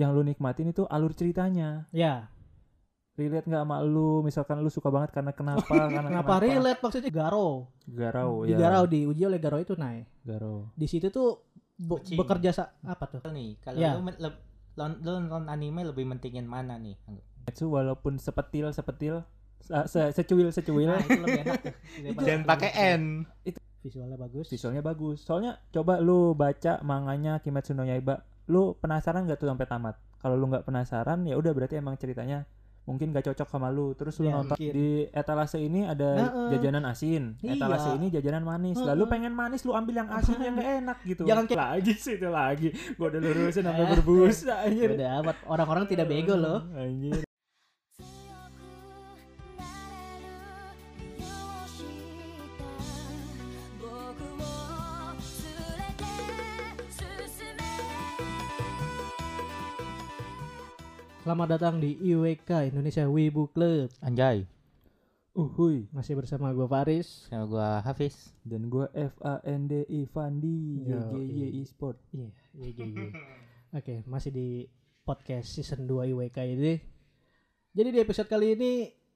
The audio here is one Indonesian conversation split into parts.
yang lu nikmatin itu alur ceritanya. Ya, relate nggak sama lu? Misalkan lu suka banget karena kenapa karena kenapa relate? Maksudnya Garo? garau Di ya. Garau diuji oleh Garo itu naik. garau Di situ tuh be- Kucing. bekerja sa- apa tuh? nih kalau Ya. lu, lu nonton anime lebih mentingin mana nih? Itu walaupun sepetil sepetil se- se- secuil secuil. Nah, itu lebih enak jangan pakai N. Visualnya bagus. visualnya bagus. Soalnya coba lu baca manganya Kimetsu no Yaiba lu penasaran gak tuh sampai tamat kalau lu nggak penasaran ya udah berarti emang ceritanya mungkin gak cocok sama lu terus lu Ya, nonton mungkin. di etalase ini ada Heeh. jajanan asin etalase Iya. ini jajanan manis Heeh. lalu pengen manis lu ambil yang asin yang gak enak gitu Jangan kayak- lagi sih itu lagi gua udah lurusin sampai berbusa anjir Udah amat orang-orang tidak bego loh. anjir Selamat datang di IWK Indonesia Wibu Club. anjay uhuy Masih bersama gue Faris. sama gua Hafiz dan gua F A N D I Fandi YGY iya. e-sport Iya, iya, iya. iya. Oke, masih di podcast season 2 IWK ini. Jadi di episode kali ini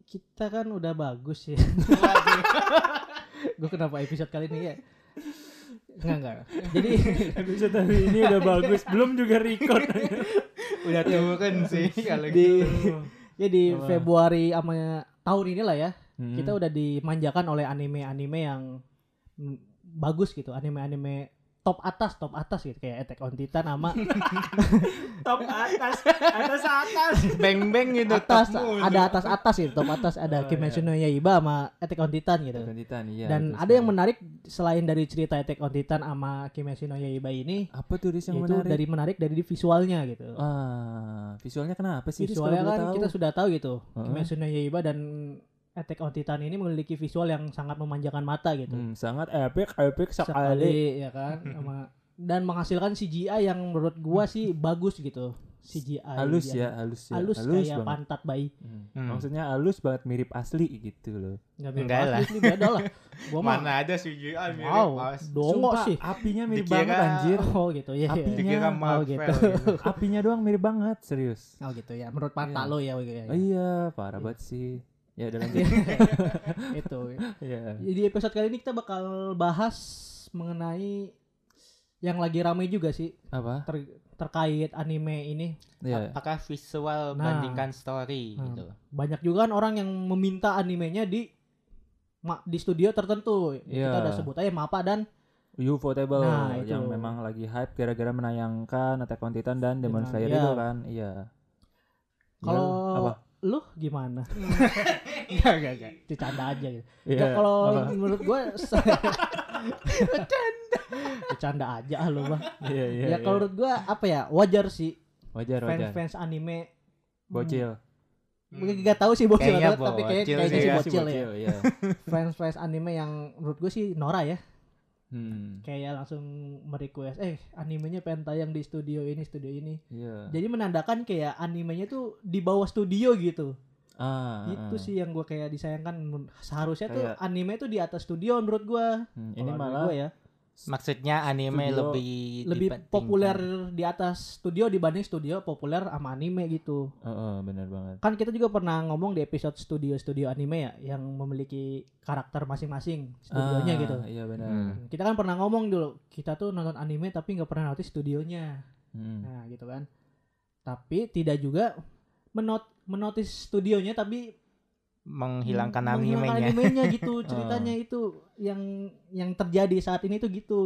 kita kan udah bagus ya. gue kenapa episode kali ini ya? Enggak, enggak. Jadi episode hari ini udah bagus belum juga record udah turun sih kalau di gitu ya di Apa? Februari sama tahun inilah ya, Hmm. kita udah dimanjakan oleh anime-anime yang bagus gitu, anime-anime top atas, top atas gitu. Kayak Attack on Titan sama top atas atas atas. Beng beng gitu atas ada atas atas gitu top atas. Ada Oh, Kimetsu no Yaiba sama Attack on Titan gitu. Titan iya dan ada yang menarik selain dari cerita Attack on Titan sama Kimetsu no Yaiba ini apa tuh yang menarik? dari menarik dari visualnya gitu. Ah visualnya kenapa sih visualnya kan kita sudah tahu gitu Heeh. Kimetsu no Yaiba dan Attack on Titan ini memiliki visual yang sangat memanjakan mata gitu. Hmm, sangat epic epic sekali. Sekali ya kan? Sama dan menghasilkan CGI yang menurut gua sih bagus gitu. CGI halus ya halus ya. Halus, kayak banget. pantat bayi. Hmm. Hmm. maksudnya halus banget mirip asli gitu loh. Nggak mirip Enggak lah. asli ini beda lah. Gua mah mana ada CGI mirip wow dongo sih. apinya mirip Dikira- banget anjir. Oh gitu. Ya, ya. Apinya- dikira oh, Marvel gitu. gitu. apinya doang mirip banget serius. Oh gitu ya. Menurut mata Iya. lo ya, ya, ya. Oh, iya parah banget sih ya udah lanjut itu Iya. di episode kali ini kita bakal bahas mengenai yang lagi ramai juga sih apa ter- terkait anime ini Iya. apakah visual Nah. bandingkan story Nah. gitu banyak juga kan orang yang meminta animenya di ma- di studio tertentu Iya. kita udah sebut aja Mapa dan Ufotable Nah, itu. yang memang lagi hype gara-gara menayangkan Attack on Titan dan Demon Slayer iya. itu kan iya Ya, kalau apa lu gimana? Enggak itu canda aja gitu. Iya, Ya, kalau menurut gue bercanda. Aja lu mah. Iya iya ya kalau menurut gue apa ya wajar sih. Wajar fans wajar. fans anime. Bocil. Mungkin gak tahu sih bocil Kayaknya tapi kayak, kayaknya sih bocil ya. iya. Fans fans anime yang menurut gue sih Nora ya hmm. Kayak langsung merequest eh animenya pengen tayang di studio ini studio ini. Iya. Jadi menandakan kayak animenya tuh di bawah studio gitu. Ah itu ah. sih yang gue kayak disayangkan. Seharusnya tuh Kayak- anime tuh di atas studio menurut gue Hmm, ini malah gue ya maksudnya anime Studio lebih lebih populer di atas studio dibanding studio populer sama anime gitu. Heeh, benar banget. Kan kita juga pernah ngomong di episode studio-studio anime ya yang memiliki karakter masing-masing studionya Ah, gitu. iya benar Hmm. kita kan pernah ngomong dulu kita tuh nonton anime tapi nggak pernah notice studionya. Hmm. nah gitu kan. Tapi tidak juga menot menotis studionya tapi menghilangkan meng- menghilangkan animenya animenya gitu ceritanya itu yang yang terjadi saat ini tuh gitu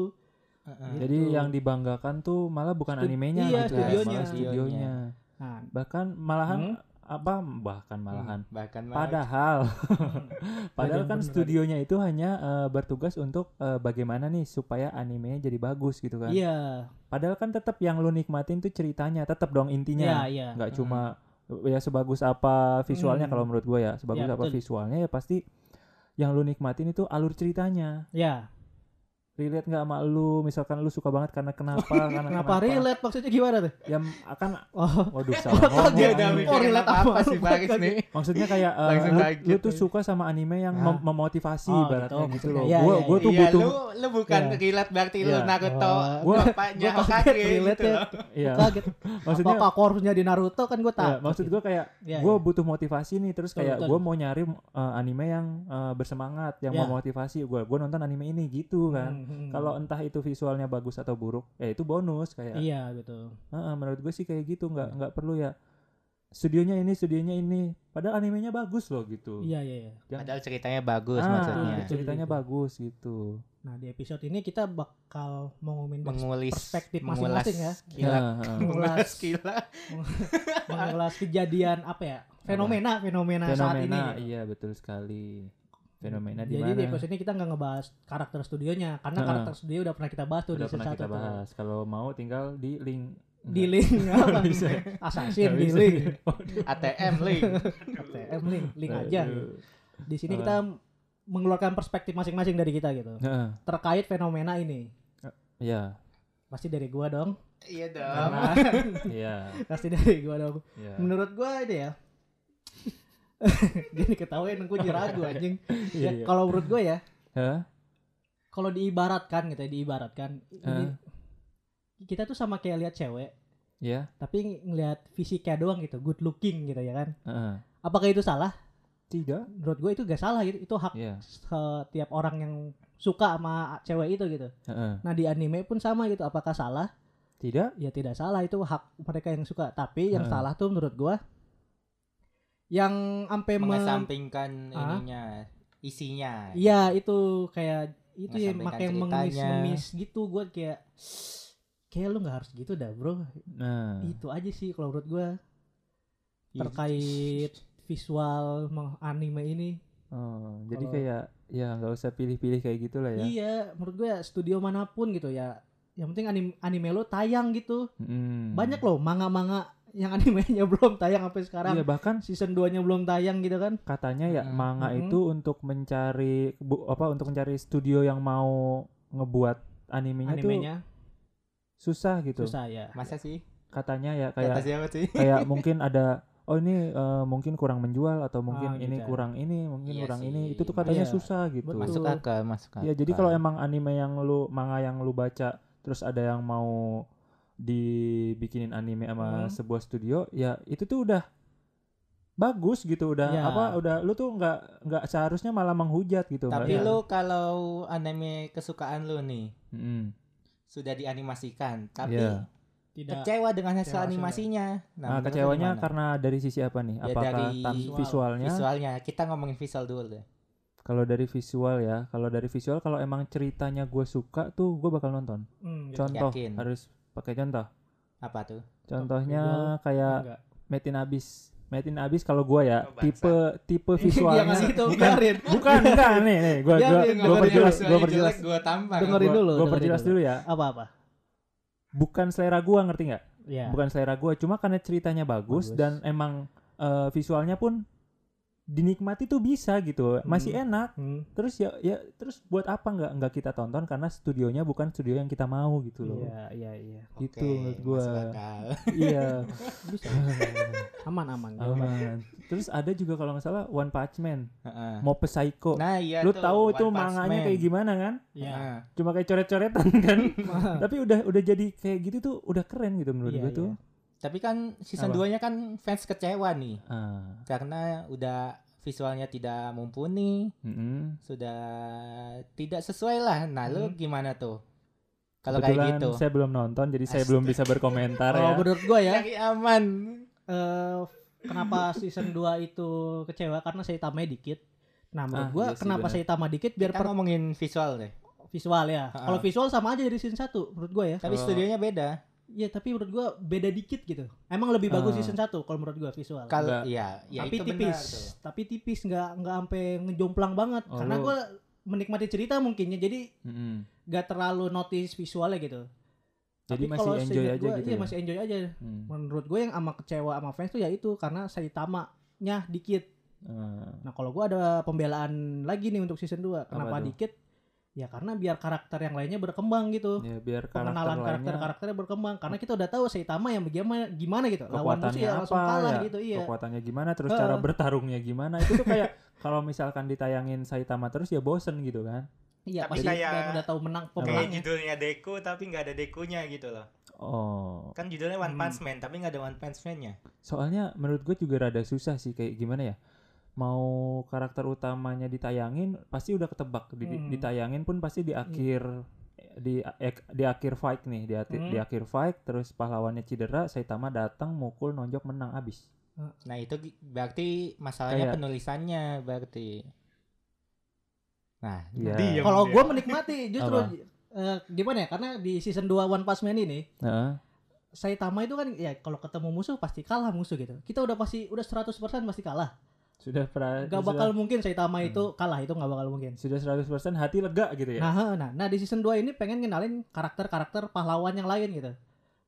Heeh. jadi Gitu. yang dibanggakan tuh malah bukan Stud- animenya iya, gitu studionya. malah studionya nah bahkan malahan Hmm? apa bahkan malahan bahkan Padahal, padahal yang kan studionya itu hanya eh, bertugas untuk eh, bagaimana nih supaya animenya jadi bagus gitu kan. iya Padahal kan tetap yang lu nikmatin tuh ceritanya, tetap dong iya intinya. iya Nggak cuma ya sebagus apa visualnya Hmm. kalau menurut gue ya, sebagus Ya, apa betul. visualnya ya pasti yang lu nikmatin itu alur ceritanya. ya relate nggak sama lu misalkan lu suka banget karena kenapa karena Kenapa relate maksudnya gimana tuh? ya akan Oh, waduh salah Oh, ngomong dia Dia udah Oh, relate apa, apa sih Bagas? nih. maksudnya kayak eh, Langsung lu, lu tuh suka sama anime yang Ah. mem- memotivasi Oh, ibaratnya gitu, gitu, loh Iya, gua iya, gua tuh Iya, butuh lu lu bukan Iya. relate berarti lu Iya. Naruto Oh, Gua- bapaknya gua kaget relate gitu ya. iya kaget. maksudnya Apa aku harus jadi Naruto kan gue ya, tak. maksud gua kayak Iya, gue iya. butuh motivasi nih terus kayak gue mau nyari uh, anime yang uh, bersemangat yang Ya. memotivasi gue gue nonton anime ini gitu kan Hmm, kalau entah itu visualnya bagus atau buruk ya itu bonus kayak Iya betul. Heeh, menurut gue sih kayak gitu nggak nggak perlu ya studionya ini studionya ini padahal animenya bagus loh gitu Iya iya iya. Yang- Padahal ceritanya bagus Ah, maksudnya. betul. ceritanya Betul. bagus gitu Nah di episode ini kita bakal dari Mengulis perspektif masing-masing ya. Kilat. Ya. Mengulas kilat. mengulas kejadian apa ya fenomena fenomena, saat ini. fenomena gitu. iya betul sekali fenomena di Jadi di episode ini kita nggak ngebahas karakter studionya karena Heeh. karakter studio udah pernah kita bahas tuh udah di season pernah satu kita tuh. bahas kalau mau tinggal di link Di link apa? bisa. Assassin di link. ATM link. ATM link, link aja. Di sini kita mengeluarkan perspektif masing-masing dari kita gitu Heeh, terkait fenomena ini. iya Pasti dari gua dong. Iya dong. Iya pasti dari gua dong. iya Menurut gua ini ya. Gini ketawain gue jadi ragu anjing. Iya, Ya, iya. kalau menurut gua ya, Hah? kalau diibaratkan gitu ya, diibaratkan ini kita tuh sama kayak lihat cewek, Iya, tapi ngelihat fisiknya doang gitu, good looking gitu ya kan. heeh. Apakah itu salah? tidak Menurut gue itu gak salah gitu. Itu hak iya setiap orang yang suka sama cewek itu gitu. heeh. Nah di anime pun sama gitu. Apakah salah? tidak Ya tidak salah itu hak mereka yang suka. Tapi yang Heeh. salah tuh menurut gua yang sampai me- Mengesampingkan Ah? ininya, isinya. Iya itu kayak itu ya makanya mengemis-ngemis gitu gua kayak kayak lu nggak harus gitu dah bro nah itu aja sih kalau menurut gua Iya. terkait visual anime ini oh jadi kayak ya nggak usah pilih-pilih kayak gitulah ya iya menurut gua studio mana pun gitu ya yang penting anime, anime lo tayang gitu Mm. banyak loh manga-manga yang animenya belum tayang sampai sekarang iya bahkan season 2 nya belum tayang gitu kan katanya ya Mm-mm. manga Mm-mm. itu untuk mencari bu, apa untuk mencari studio yang mau ngebuat animenya, animenya tuh susah gitu susah ya Masa sih? katanya ya Kata kayak siapa sih? kayak mungkin ada oh ini eh, mungkin kurang menjual atau mungkin Ah, ini gitu kurang ini mungkin Iya kurang sih, ini itu tuh katanya iya. susah gitu. Masuk akal, masuk akal. ya jadi kalau emang anime yang lu manga yang lu baca terus ada yang mau dibikinin anime sama Hmm. sebuah studio ya itu tuh udah bagus gitu udah Ya. apa udah lu tuh nggak nggak seharusnya malah menghujat gitu Tapi Iya. lu kalau anime kesukaan lu nih Mm-mm. sudah dianimasikan, tapi Iya. tidak kecewa dengan hasil Kecewa animasinya. Nah, menurut lu kecewanya gimana? karena dari sisi apa nih? Ya, Apakah dari visual. visualnya? visualnya. Kita ngomongin visual dulu deh. Kalau dari visual ya, kalau dari visual kalau emang ceritanya gue suka tuh gue bakal nonton. Hmm, gitu. Contoh Yakin. harus pakai contoh. Apa tuh? Contohnya visual, kayak Enggak. Metin Abis. Metin Abis kalau gue ya Oh, tipe tipe dia visualnya itu bukan biarin bukan enggak nih nih gue dengerin gue perjelas gue perjelas gue tampang. Dengerin dulu, gue dengerin perjelas dulu. ya apa-apa bukan selera gue ngerti nggak ya bukan selera gue cuma karena ceritanya bagus, Bagus. dan emang eh, visualnya pun dinikmati tuh bisa gitu masih Hmm. enak. Hmm, terus ya ya terus buat apa nggak nggak kita tonton? Karena studionya bukan studio yang kita mau gitu loh. Iya iya iya. Gitu menurut gua. iya. Bisa aman aman aman. Terus ada juga kalau nggak salah One Punch Man. Mob Psycho. Nah, iya lu tuh, tahu itu manganya Man. kayak gimana kan? Iya. Heeh. cuma kayak coret-coretan kan? Tapi udah udah jadi kayak gitu tuh udah keren gitu menurut Iya, gua tuh Tapi kan season Apa? 2-nya kan fans kecewa nih ah karena udah visualnya tidak mumpuni, mm-mm. sudah tidak sesuai lah. Nah, lu Hmm. gimana tuh? Kalau kayak gitu. saya belum nonton jadi saya belum bisa berkomentar kalau ya menurut gua ya Cari aman. eh, kenapa season 2 itu kecewa karena Saitama dikit nah menurut Ah, gua iya kenapa benar. Saitama dikit biar Kita per ngomongin visual deh. visual ya Ha-ha. kalau visual sama aja dari season 1 menurut gua ya Tapi Kalau- studionya beda. Iya tapi menurut gua beda dikit gitu. Emang lebih bagus Ah. season 1 kalau menurut gua visual. Kalau iya, ya tapi itu tipis. benar tapi tipis nggak nggak sampai ngejomplang banget. Oh, karena gua menikmati cerita mungkin ya. Jadi nggak terlalu notice visualnya gitu. Jadi Tapi masih kalau enjoy aja gua, gitu iya ya? masih enjoy aja. Hmm. menurut gue yang sama kecewa sama fans tuh ya itu karena Saitama-nya dikit. Ah. nah kalau gua ada pembelaan lagi nih untuk season 2 kenapa dikit Ya karena biar karakter yang lainnya berkembang gitu. Ya biar karakter Pengenalan lainnya karakter-karakternya berkembang karena kita udah tahu Saitama yang bagaimana gimana gitu. Lawan musuh ya langsung kalah ya, gitu iya. kekuatannya gimana terus Heeh. cara bertarungnya gimana itu tuh kayak kalau misalkan ditayangin Saitama terus ya bosen gitu kan Iya, Tapi pasti kayak- udah tahu menang Kayak pemenangnya. judulnya Deku tapi nggak ada Dekunya gitu loh. oh Kan judulnya One Hmm. Punch Man tapi nggak ada One Punch Man-nya. soalnya menurut gue juga rada susah sih kayak gimana ya mau karakter utamanya ditayangin pasti udah ketebak di, di- Hmm. ditayangin pun pasti di akhir di ek- di akhir fight nih di, Hmm. di akhir fight terus pahlawannya cedera Saitama datang mukul nonjok menang abis Nah itu berarti masalahnya Kayak- penulisannya berarti. Nah, Iya. diem Kalau gue menikmati justru eh, gimana ya? Karena di season 2 One Punch Man ini Heeh. Saitama itu kan ya kalau ketemu musuh pasti kalah musuh gitu. Kita udah pasti udah 100% pasti kalah. Sudah pra, Gak sudah, bakal mungkin Saitama Hmm. itu kalah itu nggak bakal mungkin. sudah 100% hati lega gitu ya Nah, nah, nah di season 2 ini pengen ngenalin karakter-karakter pahlawan yang lain gitu.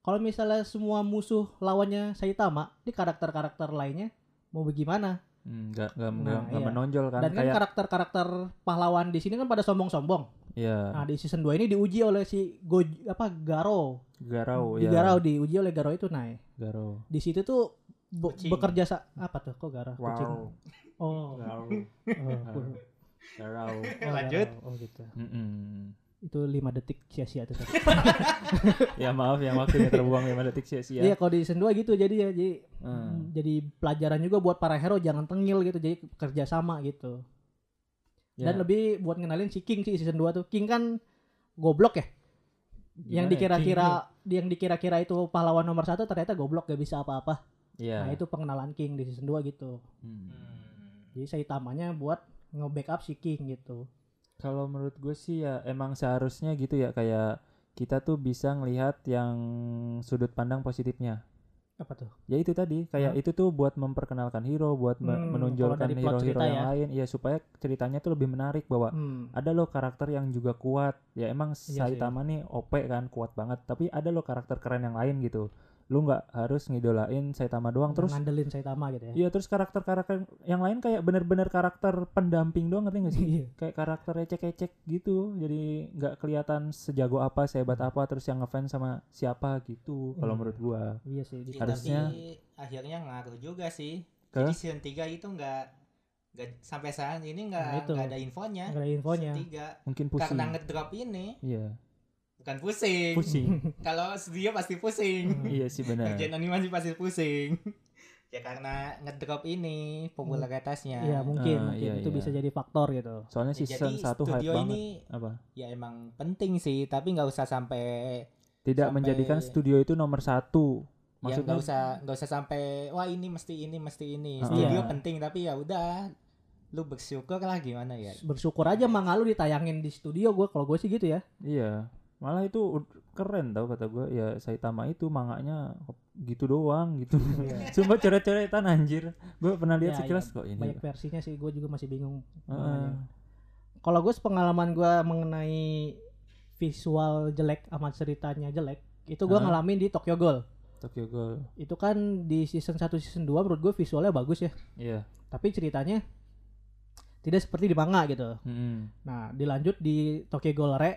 Kalau misalnya semua musuh lawannya Saitama, di karakter-karakter lainnya mau bagaimana? Hmm, nggak nggak Nah, iya. menonjol kan Dan kan kayak karakter-karakter pahlawan di sini kan pada sombong-sombong. ya Nah, di season 2 ini diuji oleh si Go apa Garo. garau di ya Garau diuji oleh Garo itu nah. garau Di situ tuh be- Kucing. bekerja sa apa tuh kok? Kucing. wow Oh. garau oh, garau oh, Lanjut. Garau. Oh gitu. Mm-mm. Itu 5 detik sia-sia tuh tadi. ya maaf yang waktunya terbuang 5 detik sia-sia Iya, kalau di season 2 gitu jadi ya, jadi Hmm. jadi pelajaran juga buat para hero jangan tengil gitu, jadi kerja sama gitu. Ya. Dan lebih buat ngenalin si King sih season 2 tuh. King kan goblok ya. Gimana yang ya, dikira-kira yang dikira-kira itu pahlawan nomor satu ternyata goblok gak bisa apa-apa. Iya. Nah, itu pengenalan King di season 2 gitu. Hmm. Hmm. Jadi Saitamanya buat nge-backup si King gitu. Kalau menurut gue sih ya emang seharusnya gitu ya kayak kita tuh bisa ngelihat yang sudut pandang positifnya. Apa tuh? Ya itu tadi kayak itu tuh buat memperkenalkan hero, buat Hmm, menonjolkan hero-hero yang ya. lain, ya supaya ceritanya tuh lebih menarik bahwa Hmm. ada loh karakter yang juga kuat. Ya emang Iya sih. Saitama nih OP kan kuat banget, tapi ada loh karakter keren yang lain gitu. Lu nggak harus ngidolain Saitama doang terus ngandelin Saitama gitu ya. Iya terus karakter-karakter yang lain kayak bener-bener karakter pendamping doang ngerti gak sih? Iya. kayak karakter ecek-ecek gitu jadi nggak kelihatan sejago apa sehebat apa terus yang ngefans sama siapa gitu kalau Hmm. menurut gua Iya sih. di- Ya, Harusnya- tapi akhirnya ngaruh juga sih. Ke? Jadi season 3 itu nggak nggak sampai saat ini nggak Nah, ada infonya. Nggak ada infonya. Season 3. mungkin pusing Karena ngedrop ini iya bukan pusing. pusing Kalau studio pasti pusing. iya sih benar Kerjaan animasi pasti pusing. ya karena ngedrop ini popularitasnya. Iya mungkin, Ah, mungkin iya, itu iya. bisa jadi faktor gitu. soalnya Ya, season jadi 1 hype studio banget ini apa ya emang penting sih, tapi nggak usah sampai tidak Sampai- menjadikan studio itu nomor satu ya maksudnya nggak usah nggak usah sampai wah ini mesti ini mesti ini. Ah. Studio Iya. penting tapi ya udah lu bersyukur lah gimana ya. Bersyukur aja manga lu ditayangin di studio gue kalau gue sih gitu ya. iya malah itu keren tau kata gua ya Saitama itu manganya gitu doang gitu Sumpah coret-coretan anjir gue pernah lihat Iya, sekilas kok ini Banyak versinya sih gue juga masih bingung. Heeh. manganya. Kalau gue pengalaman gue mengenai visual jelek sama ceritanya jelek itu gue Hah? ngalamin di Tokyo Ghoul. Tokyo Ghoul Itu kan di season 1 season 2 menurut gue visualnya bagus ya. iya Tapi ceritanya tidak seperti di manga gitu. Mm-mm. Nah, dilanjut di Tokyo Ghoul Re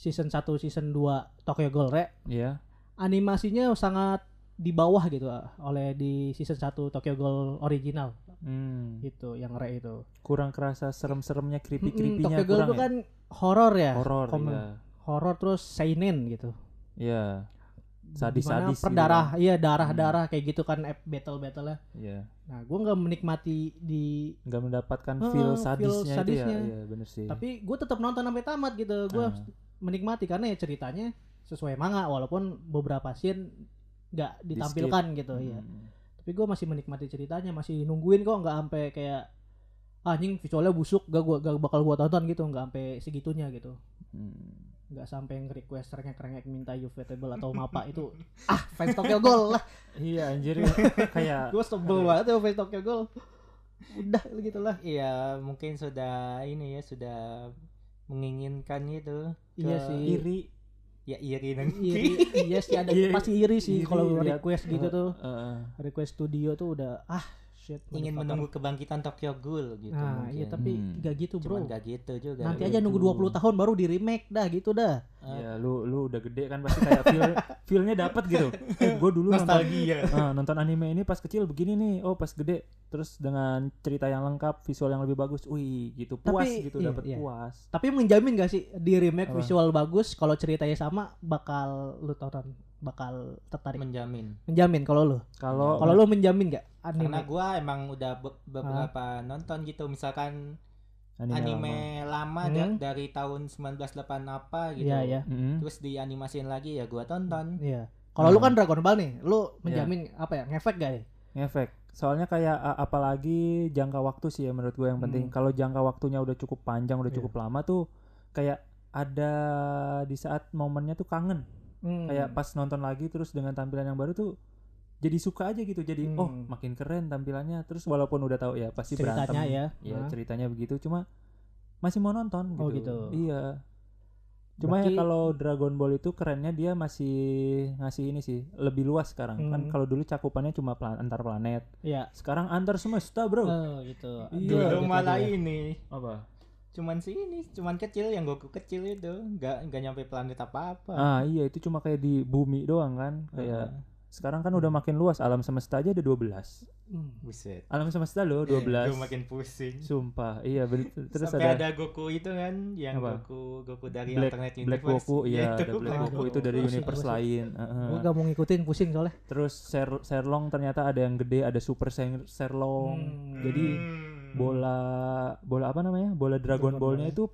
season 1 season 2 Tokyo Ghoul Re iya animasinya sangat di bawah gitu ah, oleh di season 1 Tokyo Ghoul original Hmm. gitu yang Re itu. kurang kerasa serem-seremnya creepy Mm-mm, creepynya Tokyo Ghoul itu ya kan horor ya. horor Kom- iya Horor terus seinen gitu. iya Di mana sadis-sadis gitu perdarah, kan. iya darah-darah kayak gitu kan battle-battle lah. iya Nah, gua nggak menikmati di nggak mendapatkan feel feel sadisnya, itu ya sadisnya. iya bener sih tapi gue tetap nonton sampai tamat gitu. Gua Ah. Menikmati karena ya ceritanya sesuai manga walaupun beberapa scene nggak ditampilkan gitu ya. Hmm. Tapi gue masih menikmati ceritanya, masih nungguin kok nggak sampai kayak "Ah, anjing visualnya busuk, gak gua gak bakal gua tonton gitu, nggak sampai segitunya gitu. Hmm. nggak sampai nge-request rengek-rengek minta Ufotable atau Mapa itu ah fans Tokyo Ghoul lah iya anjir kayak gue sebel banget ya fans Tokyo Ghoul udah gitu lah Iya, mungkin sudah ini ya sudah menginginkan itu. iya sih iri Ya iri dan iri iya sih ada Iya, pasti iri sih iri kalau lihat- request gitu tuh Heeh. request studio tuh udah ah shit. ingin menunggu kebangkitan Tokyo Ghoul gitu Nah, mungkin. iya tapi Hmm. gak gitu, Bro. Cuman gak gitu juga. Nanti Iya. aja nunggu 20 tahun baru di remake dah gitu dah. Ya lu lu udah gede kan pasti kayak feel feelnya dapet gitu. Eh gue dulu nonton. Ah, nonton anime ini pas kecil begini nih. Oh pas gede terus dengan cerita yang lengkap, visual yang lebih bagus. Wih gitu puas Tapi, gitu iya, dapet iya. puas. Tapi menjamin gak sih di remake Apa? visual bagus kalau ceritanya sama bakal lu tonton bakal tertarik. menjamin. menjamin kalau lu. Kalau Kalau lu menjamin gak anime? Karena gua emang udah be- beberapa nonton gitu misalkan anime, lama, da- Hmm. dari tahun 1908 apa gitu. Iya, iya. Mm-mm. Terus dianimasiin lagi ya gua tonton. Iya. Kalau lu Hmm. kan Dragon Ball nih, lu menjamin apa ya? Ngefek gak ya? ngefek. Soalnya kayak apalagi jangka waktu sih ya menurut gue yang penting. Hmm. Kalau jangka waktunya udah cukup panjang, udah Iya. cukup lama tuh kayak ada di saat momennya tuh kangen. Hmm. Kayak pas nonton lagi terus dengan tampilan yang baru tuh jadi suka aja gitu. Jadi oh Hmm. makin keren tampilannya. Terus walaupun udah tahu ya pasti ceritanya berantem. ya. Ya ceritanya begitu cuma masih mau nonton gitu. Oh, gitu. Iya. Cuma ya Berarti- kalau Dragon Ball itu kerennya dia masih ngasih ini sih lebih luas sekarang. Kan Hmm. kalau dulu cakupannya cuma plan- antar planet. Iya. Sekarang antar semesta, Bro. Oh, gitu. Iya, Dulu gitu malah ya. ini Apa? cuman sih ini cuman kecil yang Goku kecil itu nggak nggak nyampe planet apa-apa. Ah, iya itu cuma kayak di bumi doang kan. Kayak sekarang kan udah makin luas alam semesta aja ada 12. Hmm. Buset. Alam semesta loh 12. Gue makin pusing. Sumpah. Iya, terus Sampai ada, ada, Goku itu kan yang Apa? Goku Goku dari Black, alternate Black universe. Goku, iya, itu. ada Black Aduh, Goku itu dari pusing, universe pusing. lain. Heeh. Gua gak mau ngikutin pusing soalnya. Terus Ser- Serlong ternyata ada yang gede, ada Super Ser- Serlong. Hmm. Jadi Hmm. bola bola apa namanya? Bola Dragon Dragon Ball-nya Ball. itu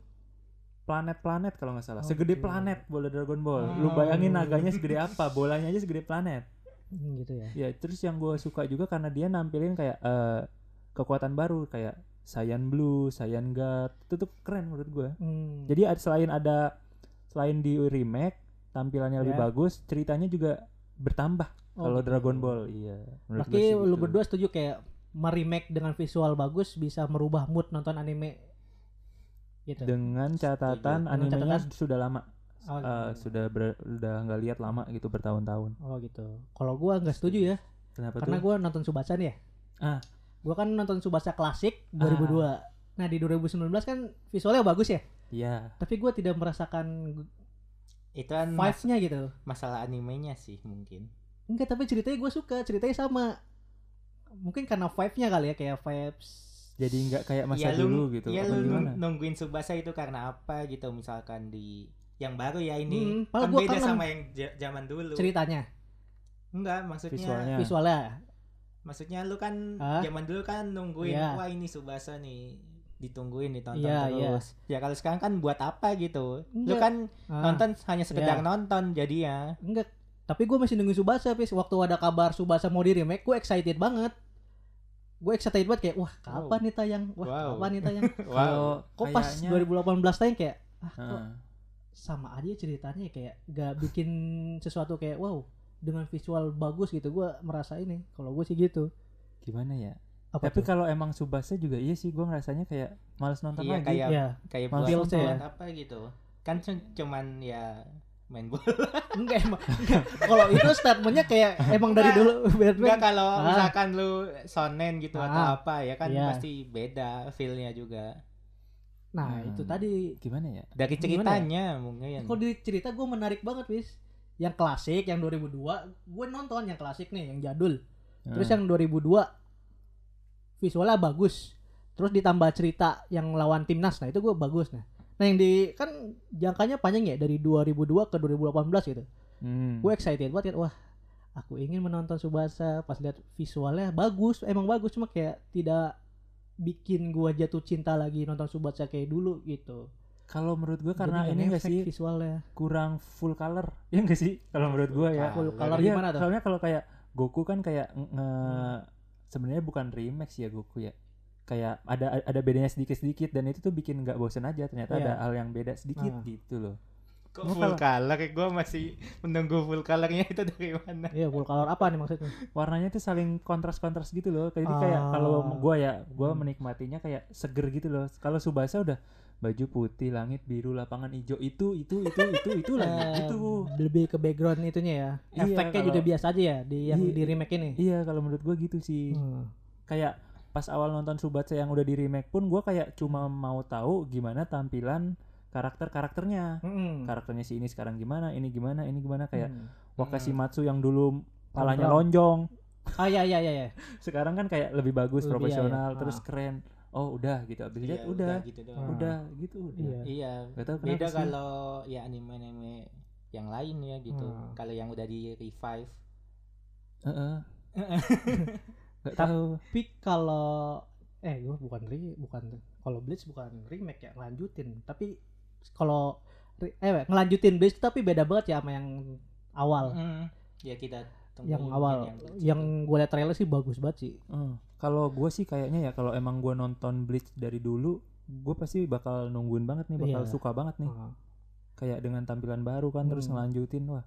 planet-planet kalau nggak salah. Oh, Segede gitu. planet bola Dragon Ball. Lu Oh. bayangin naganya segede apa? Bolanya aja segede planet. Hmm, gitu ya. Ya, terus yang gue suka juga karena dia nampilin kayak eh, kekuatan baru kayak Saiyan Blue, Saiyan God. Itu tuh keren menurut gue. Hmm. Jadi ad- selain ada selain di remake tampilannya lebih Ya. bagus, ceritanya juga bertambah Oh, kalau gitu. Dragon Ball. Iya. Berarti sih lu gitu. berdua setuju kayak meremake dengan visual bagus bisa merubah mood nonton anime gitu. dengan catatan Dengan animenya catatan- sudah lama. Oh, Eh, gitu. sudah ber- udah nggak lihat lama gitu bertahun-tahun. Oh gitu. Kalau gua nggak setuju ya, Kenapa karena tuh? gua nonton Subasa nih ya. Ah. Gua kan nonton Subasa klasik 2002. Nah di 2019 kan visualnya bagus ya, Iya. tapi gua tidak merasakan itu kan mas- vibe-nya gitu. masalah animenya sih mungkin. Enggak, tapi ceritanya gue suka, ceritanya sama. Mungkin karena vibe-nya kali ya, kayak vibes. Jadi nggak kayak masa ya, lu, dulu gitu. Ya apa lu gimana? nungguin Subasa itu karena apa gitu misalkan di yang baru ya ini Hmm, kan gua beda kangen. sama yang zaman dulu. Ceritanya, Enggak, maksudnya Visualnya. visualnya. maksudnya lu kan Hah? zaman dulu kan nungguin Iya. wah ini Subasa nih ditungguin ditonton Iya, iya. terus. Ya kalau sekarang kan buat apa gitu? Lu Enggak. kan Ah, nonton hanya sekedar Iya. nonton jadi ya. Enggak, tapi gue masih nungguin Subasa, Pis. Waktu ada kabar Subasa mau di remake, gue excited banget. Gue excited banget kayak, wah kapan nih tayang? Wah Wow. kapan nih tayang? Kalau Kok pas kayaknya- 2018 tayang kayak, ah kok Ah. Sama aja ceritanya kayak gak bikin sesuatu kayak wow dengan visual bagus gitu gue merasa ini kalau gue sih gitu gimana ya? apa Tapi kalau emang Subasa juga iya sih gua ngerasanya kayak males nonton Iya, lagi. kayak ya kayak feels-nya buat ya. apa gitu. Kan cu- cuman ya main bola. enggak emang enggak. kalau itu statementnya kayak emang dari dulu Enggak kalau Ah. misalkan lu sonen gitu atau Ah. apa ya kan Iya. pasti beda feel-nya juga. Nah Hmm. itu tadi Gimana ya? Dari Gimana ceritanya mungkin. kalau di cerita gue menarik banget wis yang klasik yang 2002 gue nonton yang klasik nih yang jadul terus Ah. yang 2002 visualnya bagus terus ditambah cerita yang lawan timnas nah itu gue bagus nah nah yang di kan jangkanya panjang ya dari 2002 ke 2018 gitu Hmm. gue excited banget kan wah aku ingin menonton Subasa pas lihat visualnya bagus emang bagus cuma kayak tidak bikin gua jatuh cinta lagi nonton Subasa kayak dulu gitu Kalau menurut gua karena Jadi ini enggak sih visualnya kurang full color. Ya enggak sih? Kalau menurut gua ya. full color Iya, gimana tuh Soalnya kalau kayak Goku kan kayak nge sebenarnya bukan sih ya Goku ya. Kayak ada ada bedanya sedikit-sedikit dan itu tuh bikin nggak bosen aja ternyata Iya. ada hal yang beda sedikit Ah. gitu loh. Kok Gua full color? Gue masih menunggu full colornya itu dari mana? iya full color apa nih maksudnya Warnanya tuh saling kontras-kontras gitu loh. Jadi kayak Ah. kalau gua ya, gua Hmm. menikmatinya kayak seger gitu loh. Kalau Subasa udah baju putih, langit biru, lapangan hijau itu itu itu itu itu lagi Eh, gitu. lebih ke background itunya ya Iya, efeknya kalau- juga biasa aja ya di yang Iya. di remake ini Iya, kalau menurut gua gitu sih. Hmm. kayak pas awal nonton Subatse yang udah di remake pun gue kayak cuma mau tahu gimana tampilan karakter karakternya Mm-mm. karakternya si ini sekarang gimana ini gimana ini gimana kayak Hmm. Wakashimatsu yang dulu palanya lonjong Ah ya ya ya ya. sekarang kan kayak lebih bagus Lebih, profesional iya. terus Ah. keren oh udah gitu abis Iya, lihat udah gitu doang. Ah. udah gitu udah Iya. Iya. Gak tahu kenapa Beda kalau ya anime-anime yang lain ya gitu. Hmm. Kalau yang udah di revive. Heeh. Gak tahu Tapi kalau eh gue bukan re bukan kalau Bleach bukan remake ya ngelanjutin tapi kalau eh ngelanjutin Bleach tapi beda banget ya sama yang awal Mm. Ya kita tunggu yang awal yang, yang gue liat trailer sih bagus banget sih Eh, kalau gue sih kayaknya ya kalau emang gue nonton Bleach dari dulu gue pasti bakal nungguin banget nih bakal Iya. suka banget nih Ah. kayak dengan tampilan baru kan terus Hmm. ngelanjutin wah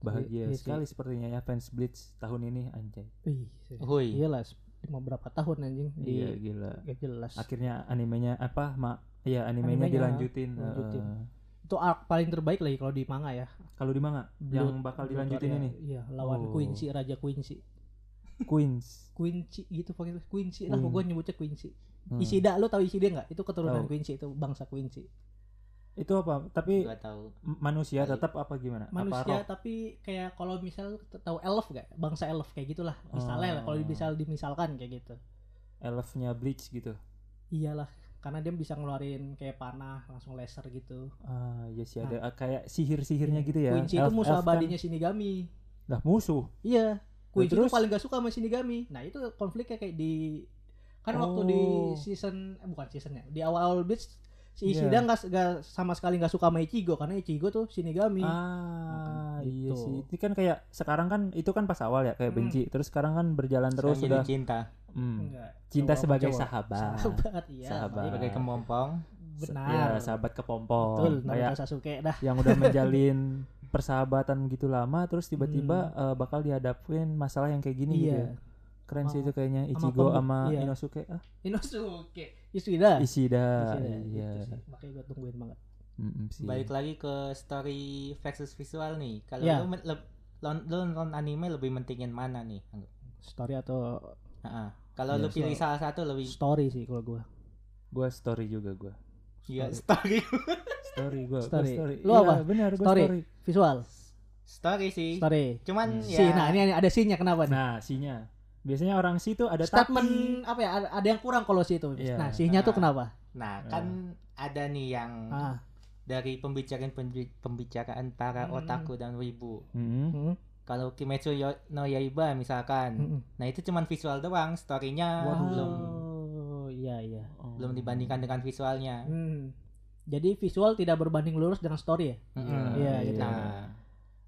bahagia sih. sekali sepertinya ya fans Bleach tahun ini anjay Wih, Hui. iya lah mau berapa tahun anjing di iya gila gak jelas akhirnya animenya apa mak ya animenya, Animenya, dilanjutin, dilanjutin. Eh, itu arc paling terbaik lagi kalau di manga ya kalau di manga yang bakal dilanjutin Warrior. ini iya lawan Oh. Quincy Raja Quincy Queens Quincy gitu pakai Quincy lah gue nyebutnya Quincy Hmm. Ishida lu tahu Ishida nggak itu keturunan Tahu. Quincy itu bangsa Quincy itu apa tapi Gak tahu. manusia Kali. tetap apa gimana apa manusia roh? tapi kayak kalau misal tahu elf gak bangsa elf kayak gitulah misalnya lah kalau Oh. misal dimisalkan kayak gitu elfnya Bleach gitu iyalah karena dia bisa ngeluarin kayak panah langsung laser gitu ah ya sih ada ah, kayak sihir-sihirnya gitu ya Nah. Quincy itu musuh kan- abadinya Shinigami lah musuh iya Quincy itu paling gak suka sama Shinigami nah itu konfliknya kayak di kan waktu di Oh. season eh, bukan seasonnya di awal-awal Bleach si Iya. Ishida nggak nggak sama sekali nggak suka sama Ichigo karena Ichigo tuh Shinigami Ah, Nah, iya gitu. sih. Ini kan kayak sekarang kan itu kan pas awal ya kayak Hmm. benci. Terus sekarang kan berjalan terus Sekarang sudah jadi cinta. Hmm, Enggak. cinta sebagai cowok. sahabat. sahabat iya Sahabat. baik. Sebagai kepompong. benar Ya, sahabat kepompong. betul kayak Sasuke dah yang udah menjalin persahabatan gitu lama terus tiba-tiba Hmm. eh, bakal dihadapin masalah yang kayak gini gitu. iya ya. Keren sih Sama- itu kayaknya Ichigo sama iya. Inosuke. Ah, Inosuke Ishida. Ishida, Iya. itu sih. makanya gue tungguin banget Mm-mm sih. Balik lagi ke story versus visual nih. Kalau Ya. lu, lon- lu nonton anime lebih mentingin mana nih? story atau Heeh. Kalau Iya, lu pilih so- salah satu lebih story sih kalau gue Gua story juga gua. Iya, story. Story gua. gua Story. story. Lu Iya, apa? Benar, gua Story. story. visual story sih. story Cuman Hmm. ya si nah ini ada sinnya kenapa nih Nah, sinya. Biasanya orang si itu ada statement tapi. apa ya ada, yang kurang kalau si itu Iya. nah sinya tuh Nah. kenapa Nah, kan ada nih yang ah dari pembicaraan pembicaraan para Hmm. otaku dan wibu. Mm-mm. hmm, Kalau Kimetsu no Yaiba misalkan, hmm. nah itu cuman visual doang, storynya Waduh. belum oh iya iya Oh. belum dibandingkan dengan visualnya. Hmm. Jadi visual tidak berbanding lurus dengan story ya? Mm-mm. Iya, gitu. Nah,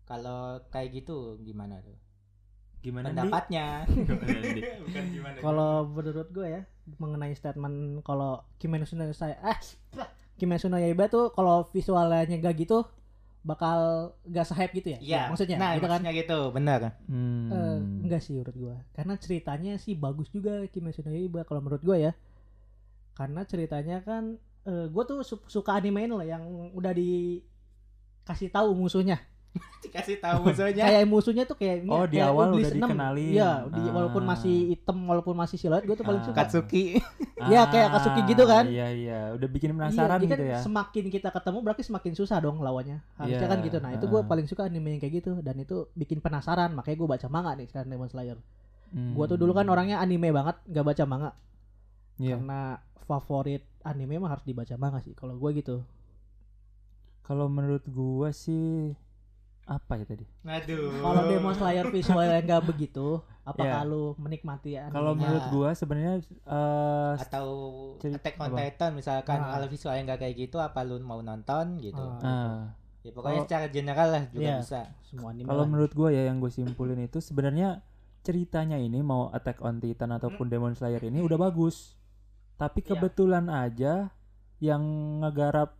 kalau kayak gitu gimana tuh? Gimana? Pendapatnya? Bukan gimana. Kalau menurut gue ya mengenai statement kalau Kimetsu no saya eh Kimetsu no Yaiba tuh kalau visualnya gak gitu bakal gak se-hype gitu ya? Iya, maksudnya nah, gitu kan? maksudnya gitu, benar. Hmm. Eh, enggak sih menurut gue karena ceritanya sih bagus juga Kimetsu no Yaiba kalau menurut gue ya karena ceritanya kan eh, gue tuh su- suka anime ini loh yang udah dikasih tahu musuhnya Dikasih tahu musuhnya. kayak musuhnya tuh kayak Oh, di kayak awal udah enam. dikenalin. Iya, di- Ah. walaupun masih hitam, walaupun masih siluet, gue tuh paling Ah. suka. Katsuki. Iya, kayak Katsuki gitu kan. Iya iya, udah bikin Iya, penasaran kan gitu ya. Semakin kita ketemu berarti semakin susah dong lawannya. Harusnya Iya, kan gitu. Nah, itu gue ah. paling suka anime yang kayak gitu dan itu bikin penasaran. Makanya gue baca manga nih sekarang Demon Slayer. Hmm. Gue tuh dulu kan orangnya anime banget, gak baca manga Iya. karena favorit anime mah harus dibaca manga sih. Kalau gue gitu. Kalau menurut gua sih apa ya tadi? Aduh. Kalau Demon Slayer visualnya nggak begitu, apakah Iya. lu menikmati animenya? Kalau menurut gua sebenarnya eh atau Attack on apa? Titan misalkan Ah. kalau visualnya nggak kayak gitu apa lu mau nonton gitu. Ah, ah, Ya pokoknya Kalau- secara general lah juga Iya. bisa. semua anime. kalau menurut gua ya yang gue simpulin itu sebenarnya ceritanya ini mau Attack on Titan ataupun Demon Slayer ini udah bagus. Tapi Iya. kebetulan aja yang ngegarap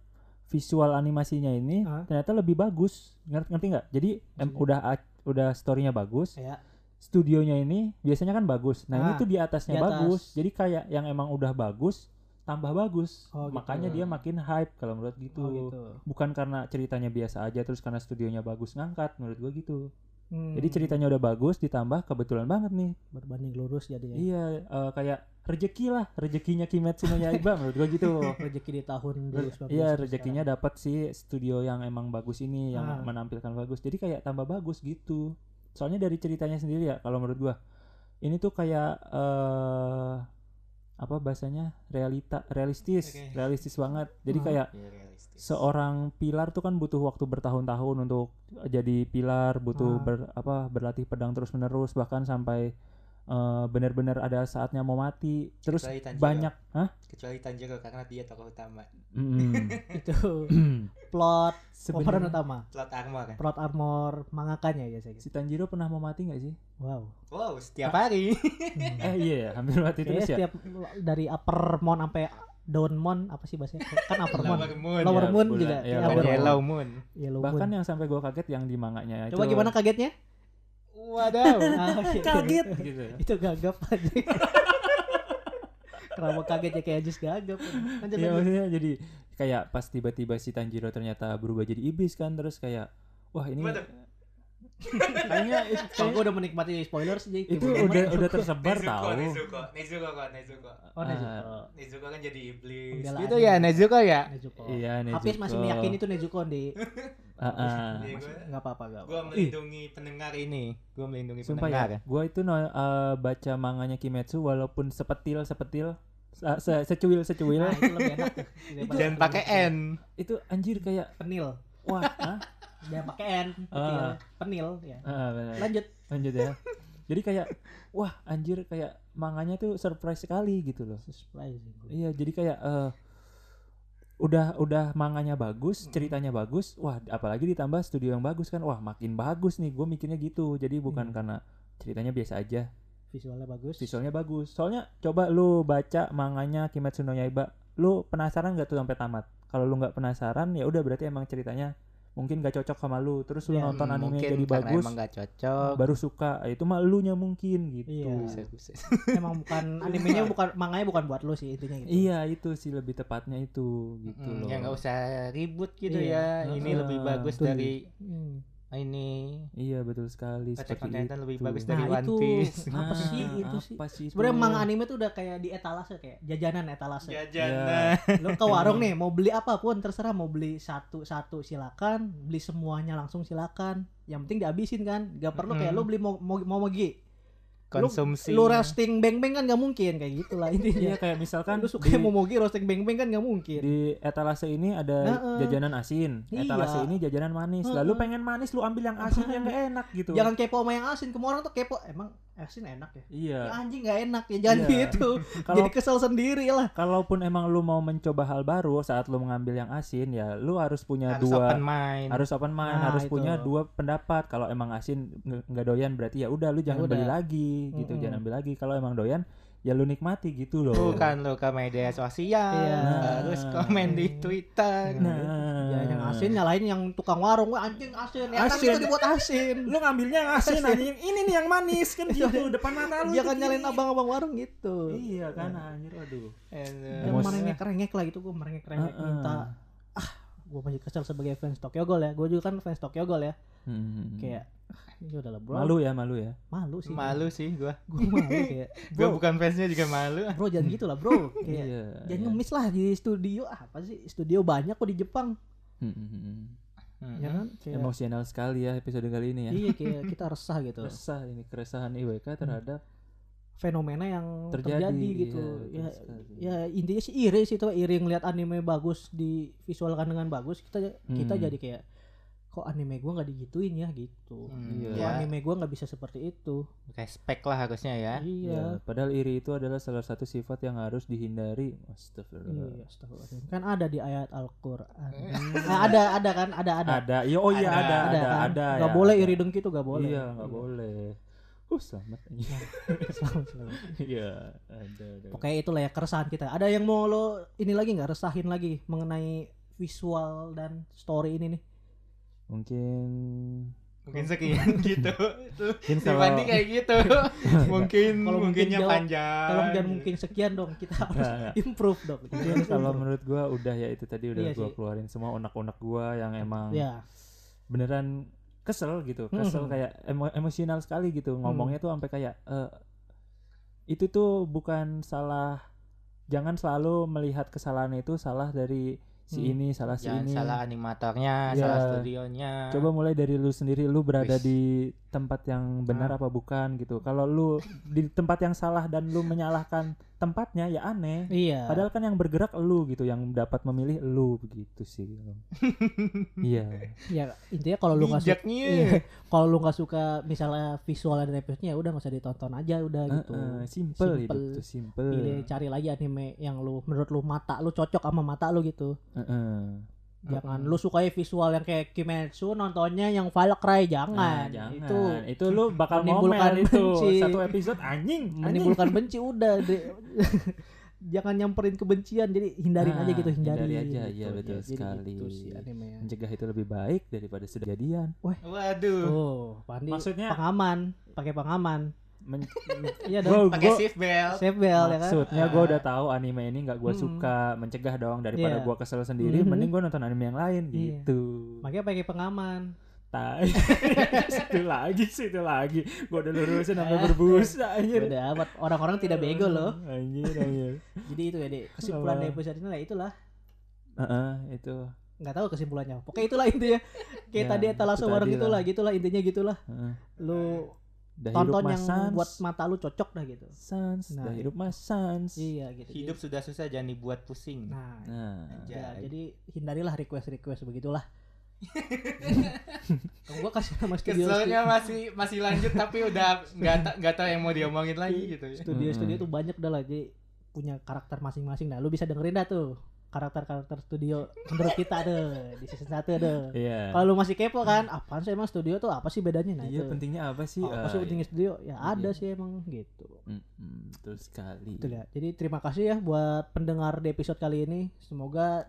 visual animasinya ini Hah? ternyata lebih bagus. Ngerti ngerti nggak? Jadi em, udah udah storynya bagus. ya studionya ini biasanya kan bagus. Nah, ini Ah, tuh di atasnya di atas. bagus. Jadi kayak yang emang udah bagus tambah bagus. Oh, gitu. Makanya dia makin hype kalau menurut gitu. Oh, gitu. Bukan karena ceritanya biasa aja terus karena studionya bagus ngangkat menurut gua gitu. Hmm. Jadi ceritanya udah bagus ditambah kebetulan banget nih. berbanding lurus jadi ya. Iya, eh, kayak rezeki lah, rezekinya Kimetsu no Yaiba menurut gua gitu. Rezeki di tahun Re- 2019. Iya rezekinya dapat sih studio yang emang bagus ini yang Ah. menampilkan bagus. Jadi kayak tambah bagus gitu. Soalnya dari ceritanya sendiri ya kalau menurut gua ini tuh kayak eh apa bahasanya realita realistis Oke. realistis banget. Jadi Ah. kayak Iya, realistis. seorang pilar tuh kan butuh waktu bertahun-tahun untuk jadi pilar, butuh Ah. ber, apa berlatih pedang terus-menerus bahkan sampai eh, benar-benar ada saatnya mau mati. Terus Kecuali Tanjiro. banyak, hah? kecuali Tanjiro karena dia tokoh utama Mm. itu plot pemeran utama. plot armor Plot armor mangakanya ya saya. si Tanjiro pernah mau mati nggak sih? Wow. wow setiap hari eh iya ya, hampir mati terus ya. setiap dari upper mon sampai down mon apa sih bahasanya? Kan upper mon. Lower moon Lower Ya, moon bulan- juga. ya, Ya, lower yellow moon. moon Yellow Bahkan moon. yang sampai gua kaget yang di manganya Coba itu gimana kagetnya? Wadaw Ah, oke. kaget gitu. itu gagap aja. Kenapa kaget ya kayak Ajis gagap. Lanjut lanjut. maksudnya jadi kayak pas tiba-tiba si Tanjiro ternyata berubah jadi iblis kan terus kayak wah ini Waduh. kayaknya itu, Kalau gue udah menikmati spoiler sih jadi itu udah udah tersebar Nezuko tahu. Nezuko Nezuko kok Nezuko Oh, Nezuko. Nezuko kan jadi iblis gitu ya Nezuko ya Nezuko. Iya Nezuko. Hafiz masih meyakini itu Nezuko di Ah, ah. Iya, Mas- gua- nggak apa-apa gak Gua melindungi pendengar ini. Gua melindungi Sumpah pendengar. ya, gua itu no, eh, baca manganya Kimetsu walaupun sepetil sepetil se- se- secuil secuil Nah, itu lebih enak tuh. Daripada Jangan pakai N. itu anjir kayak penil. wah Jangan pakai N. Ah. Penil. Penil ya. Ah. Lanjut. lanjut ya jadi kayak wah anjir kayak manganya tuh surprise sekali gitu loh Surprising. iya jadi kayak eh udah udah manganya bagus ceritanya bagus wah apalagi ditambah studio yang bagus kan wah makin bagus nih gue mikirnya gitu jadi bukan Hmm. karena ceritanya biasa aja Visualnya bagus. visualnya bagus soalnya coba lu baca manganya Kimetsu no Yaiba lu penasaran gak tuh sampai tamat kalau lu nggak penasaran ya udah berarti emang ceritanya mungkin gak cocok sama lu terus lu Ya, nonton Hmm, anime mungkin jadi bagus Emang gak cocok. baru suka itu mah elunya mungkin gitu Iya. Buset, buset. Emang bukan animenya bukan manganya bukan buat lu sih intinya gitu. Iya itu sih lebih tepatnya itu gitu Mm, loh. ya nggak usah ribut gitu Iya. ya. Ini Heeh. lebih bagus dari Hmm. Ini. Iya betul sekali. Attack on seperti Titan lebih bagus Nah, dari One itu. Piece. Apa Nah, sih itu sih? apa sih Sebenarnya manga anime tuh udah kayak di etalase kayak jajanan etalase. Jajanan. Lo ke warung nih mau beli apa pun terserah mau beli satu-satu silakan, beli semuanya langsung silakan. Yang penting dihabisin kan. Gak perlu kayak Mm. lo beli mau mau mau mogi. Lu- Konsumsi. Lu roasting beng-beng kan gak mungkin kayak gitulah Iya intinya. kayak misalkan Lu suka di, momogi roasting beng-beng kan gak mungkin. di etalase ini ada Heeh. jajanan asin, Iya. etalase ini jajanan manis. Lalu pengen manis lu ambil yang asin yang gak enak gitu. Jangan kepo sama yang asin. Semua orang tuh kepo. Emang asin enak ya? Iya. Ya anjing gak enak ya jangan Iya. gitu. Kalau Jadi kesel sendiri lah. kalaupun emang lu mau mencoba hal baru saat lu mengambil yang asin ya lu harus punya harus dua open mind. harus open mind, Nah, harus itu. punya dua pendapat. Kalau emang asin nggak doyan berarti ya udah lu jangan udah. beli lagi gitu, Mm-mm. jangan ambil lagi. Kalau emang doyan ya lu nikmati gitu loh. Bukan lo ke media sosial, Iya. harus komen di Twitter. Nah, Ya yang asin nyalain yang tukang warung. Wah anjing asin. Ya kan Asin. itu dibuat asin. lu ngambilnya yang asin anjing. Ini nih yang manis kan gitu depan mata lu. Jangan tuh nyalain abang-abang warung gitu. Iya kan anjir aduh. Yang merengek-rengek lah gitu gue merengek-rengek Heeh. minta ah gue masih kesel sebagai fans Tokyo Ghoul ya gue juga kan fans Tokyo Ghoul ya Hmm. kayak ah, ini udah lah bro malu ya malu ya. malu sih Malu sih gua. gue malu kayak Gua bro bukan fansnya juga malu. bro jangan gitu lah bro kayak Iya. jangan iya. ngemis lah di studio ah, apa sih studio banyak kok di Jepang Hmm, hmm, hmm. Hmm. ya kan kayak Emosional sekali ya episode kali ini ya. iya kayak kita resah gitu Resah ini keresahan IWK terhadap fenomena yang terjadi, terjadi, gitu iya, ya ya intinya sih iri sih tuh iri ngeliat anime bagus divisualkan dengan bagus kita kita Hmm. jadi kayak kok anime gua nggak digituin ya gitu Hmm, Iya. Kok ya. anime gua nggak bisa seperti itu Respect lah harusnya ya. iya Ya, padahal iri itu adalah salah satu sifat yang harus dihindari. Astagfirullah. Iya, astagfirullahaladzim. kan ada di ayat Al-Qur'an. Nah, ada ada kan, ada ada. Ada. Ya, oh iya Ada. ada ada kan? ada. Nggak ya, boleh ada. iri dengki tuh gak boleh. Iya, nggak boleh. Uh, selamat. Selamat, selamat. Iya, ada ada. Pokoknya itulah ya keresahan kita. Ada yang mau lo ini lagi nggak resahin lagi mengenai visual dan story ini nih? Mungkin Mungkin sekian gitu. Mungkin kalau Fandi kayak gitu. mungkin Kalau mungkin mungkinnya jawab, panjang. Tolong jangan mungkin sekian dong. Kita harus Nggak, nggak. improve dong. Mungkin kalau improve. menurut gua udah ya itu tadi udah Iya gua sih. keluarin semua unek-unek gua yang emang ya beneran kesel gitu kesel Mhm. kayak emo- emosional sekali gitu ngomongnya tuh sampai kayak eh, itu tuh bukan salah jangan selalu melihat kesalahan itu salah dari si Hmm. ini salah si Jangan ini salah animatornya, Iya. salah studionya. coba mulai dari lu sendiri lu berada Wis. di tempat yang benar Ah. apa bukan gitu kalau lu di tempat yang salah dan lu menyalahkan tempatnya ya aneh Iya. padahal kan yang bergerak lu gitu yang dapat memilih lu begitu sih iya ya intinya kalau lu nggak suka iya, kalau lu nggak suka misalnya visual dan episode-nya ya udah nggak usah ditonton aja udah gitu. Eh, eh, simple hidup Simple. tuh simple Pilih cari lagi anime yang lu menurut lu mata lu cocok sama mata lu gitu. Eh, eh. Jangan lu sukai visual yang kayak Kimetsu nontonnya yang Far Cry jangan. Nah, jangan. Itu itu lu bakal menimbulkan itu benci. satu episode anjing anjing. menimbulkan benci udah deh. jangan nyamperin kebencian jadi hindarin Ah, aja gitu hindari hindari aja, iya, betul jadi sekali. gitu sih anime ya. mencegah itu lebih baik daripada sudah jadian Waduh. Oh, Pandi Maksudnya- pengaman, pakai pengaman. Men- Iya dong. Pakai gua- seat belt. Safe bell ya kan. maksudnya gue udah tahu anime ini nggak gue Mm-mm. suka mencegah dong daripada Iya. gua kesel sendiri Mhm. mending gue nonton anime yang lain Iya. gitu Makanya pakai pengaman. Tai. situ lagi situ lagi gue udah lurusin sampai berbusa anjir Udah amat orang-orang tidak bego loh. anjir anjir Jadi itu ya, Dek. Kesimpulan dari episode ini lah itulah. Heeh, itu nggak tahu kesimpulannya. Pokoknya itulah intinya. Kayak Ya, tadi etalase itu bareng tadi gitulah, lah. gitulah intinya gitulah. Heeh. Lu Dah tonton hidup yang sans. buat mata lu cocok dah gitu. sans Nah, dah hidup mas sans Iya gitu. Hidup sudah susah jangan dibuat pusing. Nah, nah ya, Jadi- hindarilah request-request begitulah. Gua kasih nama studio Keselnya masih masih lanjut tapi udah nggak ta- nggak tahu yang mau diomongin lagi gitu ya. studio-studio Mm-mm. tuh banyak dah lah jadi punya karakter masing-masing nah lu bisa dengerin dah tuh karakter-karakter studio menurut kita deh di season 1 deh iya. Kalau lu masih kepo kan apaan sih emang studio tuh? Apa sih bedanya? Nah iya itu. pentingnya apa sih? Apa Ah, sih pentingnya studio? Ya ada Iya. sih emang gitu. Mm-mm, betul sekali. Betul ya. Jadi terima kasih ya buat pendengar di episode kali ini. Semoga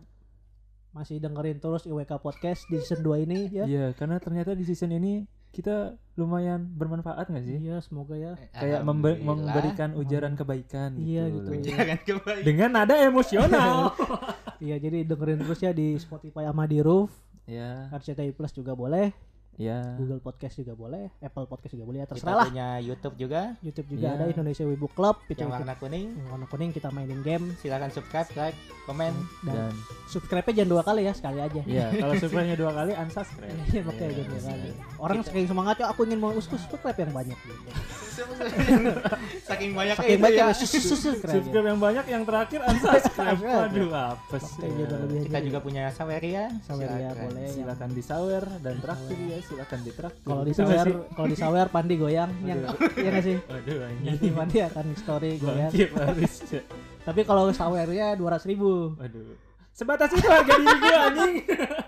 masih dengerin terus IWK Podcast di season 2 ini ya. Iya, karena ternyata di season ini kita lumayan bermanfaat nggak sih? Iya, semoga ya. Kayak membe- Alhamdulillah. memberikan ujaran kebaikan Iya, gitu. gitu. Jangan kembali. Dengan nada emosional. Iya, jadi dengerin terus ya di Spotify sama di Roof. ya, RCTI Plus juga boleh, ya. Google Podcast juga boleh, Apple Podcast juga boleh. Ya, Kita terserah lah. punya YouTube juga YouTube juga Iya. ada Indonesia Wibu Club, itu yang warna kuning. yang warna kuning kita mainin game Silakan subscribe, like, komen. dan Dan subscribe-nya jangan dua kali ya, sekali aja. ya, kalau subscribe-nya dua kali unsubscribe. Iya, makanya jangan dua kali. Orang saking semangat ya aku ingin mau subscribe yang banyak gitu. Saking banyaknya Saking itu banyak ya. ya, subscribe. Subscribe yang banyak, yang terakhir unsubscribe. Aduh, apa sih? Kita juga punya Saweria. Saweria boleh. Silakan disawer dan traktir ya, silakan ditraktir. Kalau di sawer, kalau di sawer Pandi goyang, yang iya nggak sih? Waduh, Nanti anjing. Pandi akan story goyang. Tapi kalau sawernya dua ratus ribu. Waduh. Sebatas itu harga diri gue anjing.